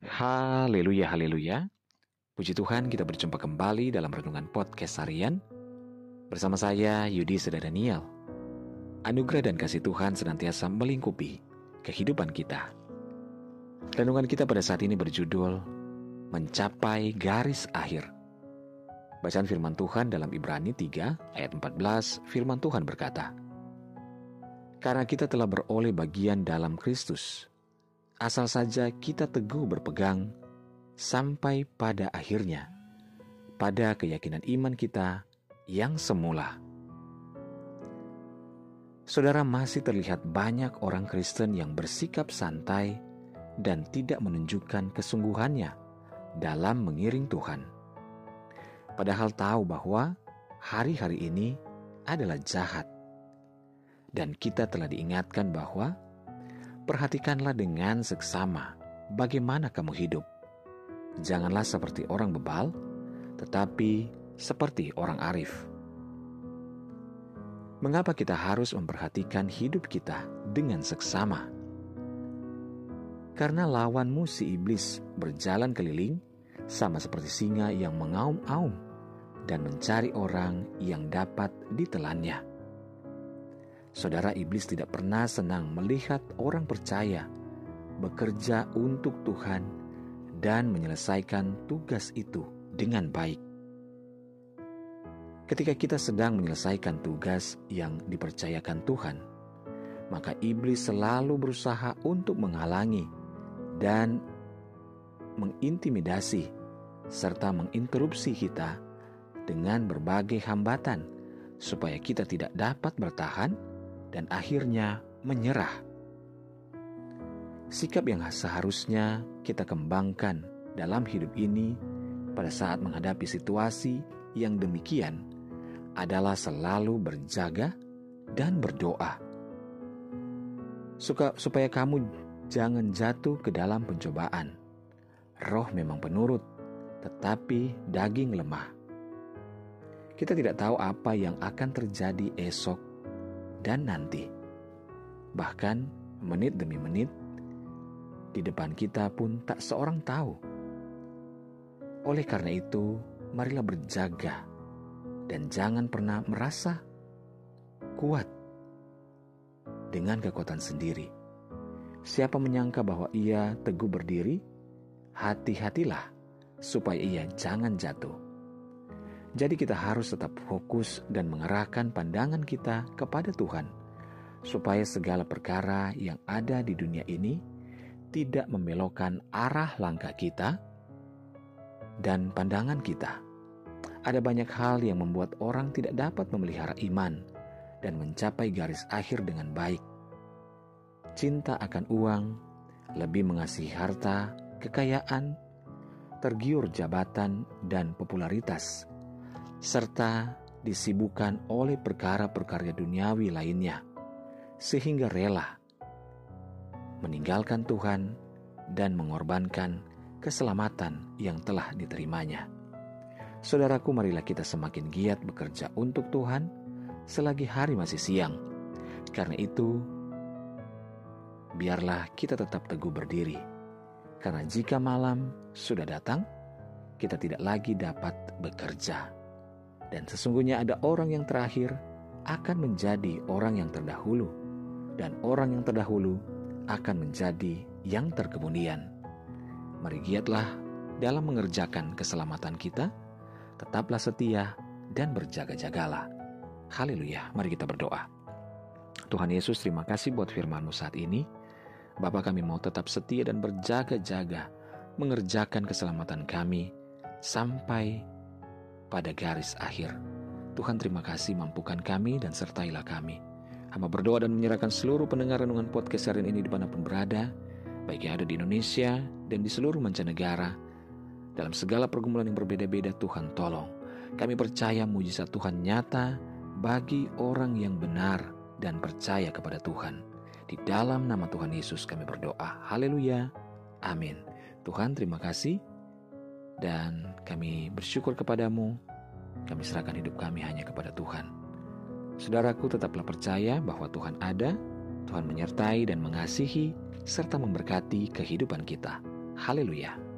Haleluya, haleluya. Puji Tuhan kita berjumpa kembali dalam Renungan Podcast Harian. Bersama saya Yudi Seda Daniel. Anugerah dan kasih Tuhan senantiasa melingkupi kehidupan kita. Renungan kita pada saat ini berjudul Mencapai Garis Akhir. Bacaan firman Tuhan dalam Ibrani 3 ayat 14 firman Tuhan berkata Karena kita telah beroleh bagian dalam Kristus Asal saja kita teguh berpegang sampai pada akhirnya, pada keyakinan iman kita yang semula. Saudara, masih terlihat banyak orang Kristen yang bersikap santai dan tidak menunjukkan kesungguhannya dalam mengiring Tuhan. Padahal tahu bahwa hari-hari ini adalah jahat, dan kita telah diingatkan bahwa perhatikanlah dengan seksama bagaimana kamu hidup Janganlah seperti orang bebal, tetapi seperti orang arif. Mengapa kita harus memperhatikan hidup kita dengan seksama? Karena lawanmu si iblis berjalan keliling sama seperti singa yang mengaum-aum dan mencari orang yang dapat ditelannya. Saudara iblis tidak pernah senang melihat orang percaya bekerja untuk Tuhan dan menyelesaikan tugas itu dengan baik. Ketika kita sedang menyelesaikan tugas yang dipercayakan Tuhan, maka iblis selalu berusaha untuk menghalangi dan mengintimidasi serta menginterupsi kita dengan berbagai hambatan supaya kita tidak dapat bertahan dan akhirnya menyerah. Sikap yang seharusnya kita kembangkan dalam hidup ini pada saat menghadapi situasi yang demikian adalah selalu berjaga dan berdoa. Suka, supaya kamu jangan jatuh ke dalam pencobaan. Roh memang penurut, tetapi daging lemah. Kita tidak tahu apa yang akan terjadi esok dan nanti. Bahkan menit demi menit di depan kita pun tak seorang tahu. Oleh karena itu, marilah berjaga dan jangan pernah merasa kuat dengan kekuatan sendiri. Siapa menyangka bahwa ia teguh berdiri, hati-hatilah supaya ia jangan jatuh. Jadi kita harus tetap fokus dan mengerahkan pandangan kita kepada Tuhan, supaya segala perkara yang ada di dunia ini tidak membelokkan arah langkah kita dan pandangan kita. Ada banyak hal yang membuat orang tidak dapat memelihara iman dan mencapai garis akhir dengan baik. Cinta akan uang, lebih mengasihi harta, kekayaan, tergiur jabatan dan popularitas, serta disibukkan oleh perkara-perkara duniawi lainnya, sehingga rela meninggalkan Tuhan, dan mengorbankan keselamatan yang telah diterimanya. Saudaraku, marilah kita semakin giat bekerja untuk Tuhan selagi hari masih siang. Karena itu, biarlah kita tetap teguh berdiri. Karena jika malam sudah datang, kita tidak lagi dapat bekerja. Dan sesungguhnya ada orang yang terakhir akan menjadi orang yang terdahulu. Dan orang yang terdahulu akan menjadi yang terkemudian. Mari giatlah dalam mengerjakan keselamatan kita, tetaplah setia dan berjaga-jagalah. Haleluya, mari kita berdoa. Tuhan Yesus terima kasih buat firman-Mu saat ini. Bapak kami mau tetap setia dan berjaga-jaga mengerjakan keselamatan kami sampai pada garis akhir. Tuhan terima kasih mampukan kami dan sertailah kami. Hamba berdoa dan menyerahkan seluruh pendengar renungan podcast hari ini di mana pun berada, baik yang ada di Indonesia dan di seluruh mancanegara. Dalam segala pergumulan yang berbeda-beda Tuhan tolong. Kami percaya mujizat Tuhan nyata bagi orang yang benar dan percaya kepada Tuhan. Di dalam nama Tuhan Yesus kami berdoa. Haleluya. Amin. Tuhan terima kasih dan kami bersyukur kepadamu. Kami serahkan hidup kami hanya kepada Tuhan. Saudaraku tetaplah percaya bahwa Tuhan ada, Tuhan menyertai dan mengasihi, serta memberkati kehidupan kita. Haleluya!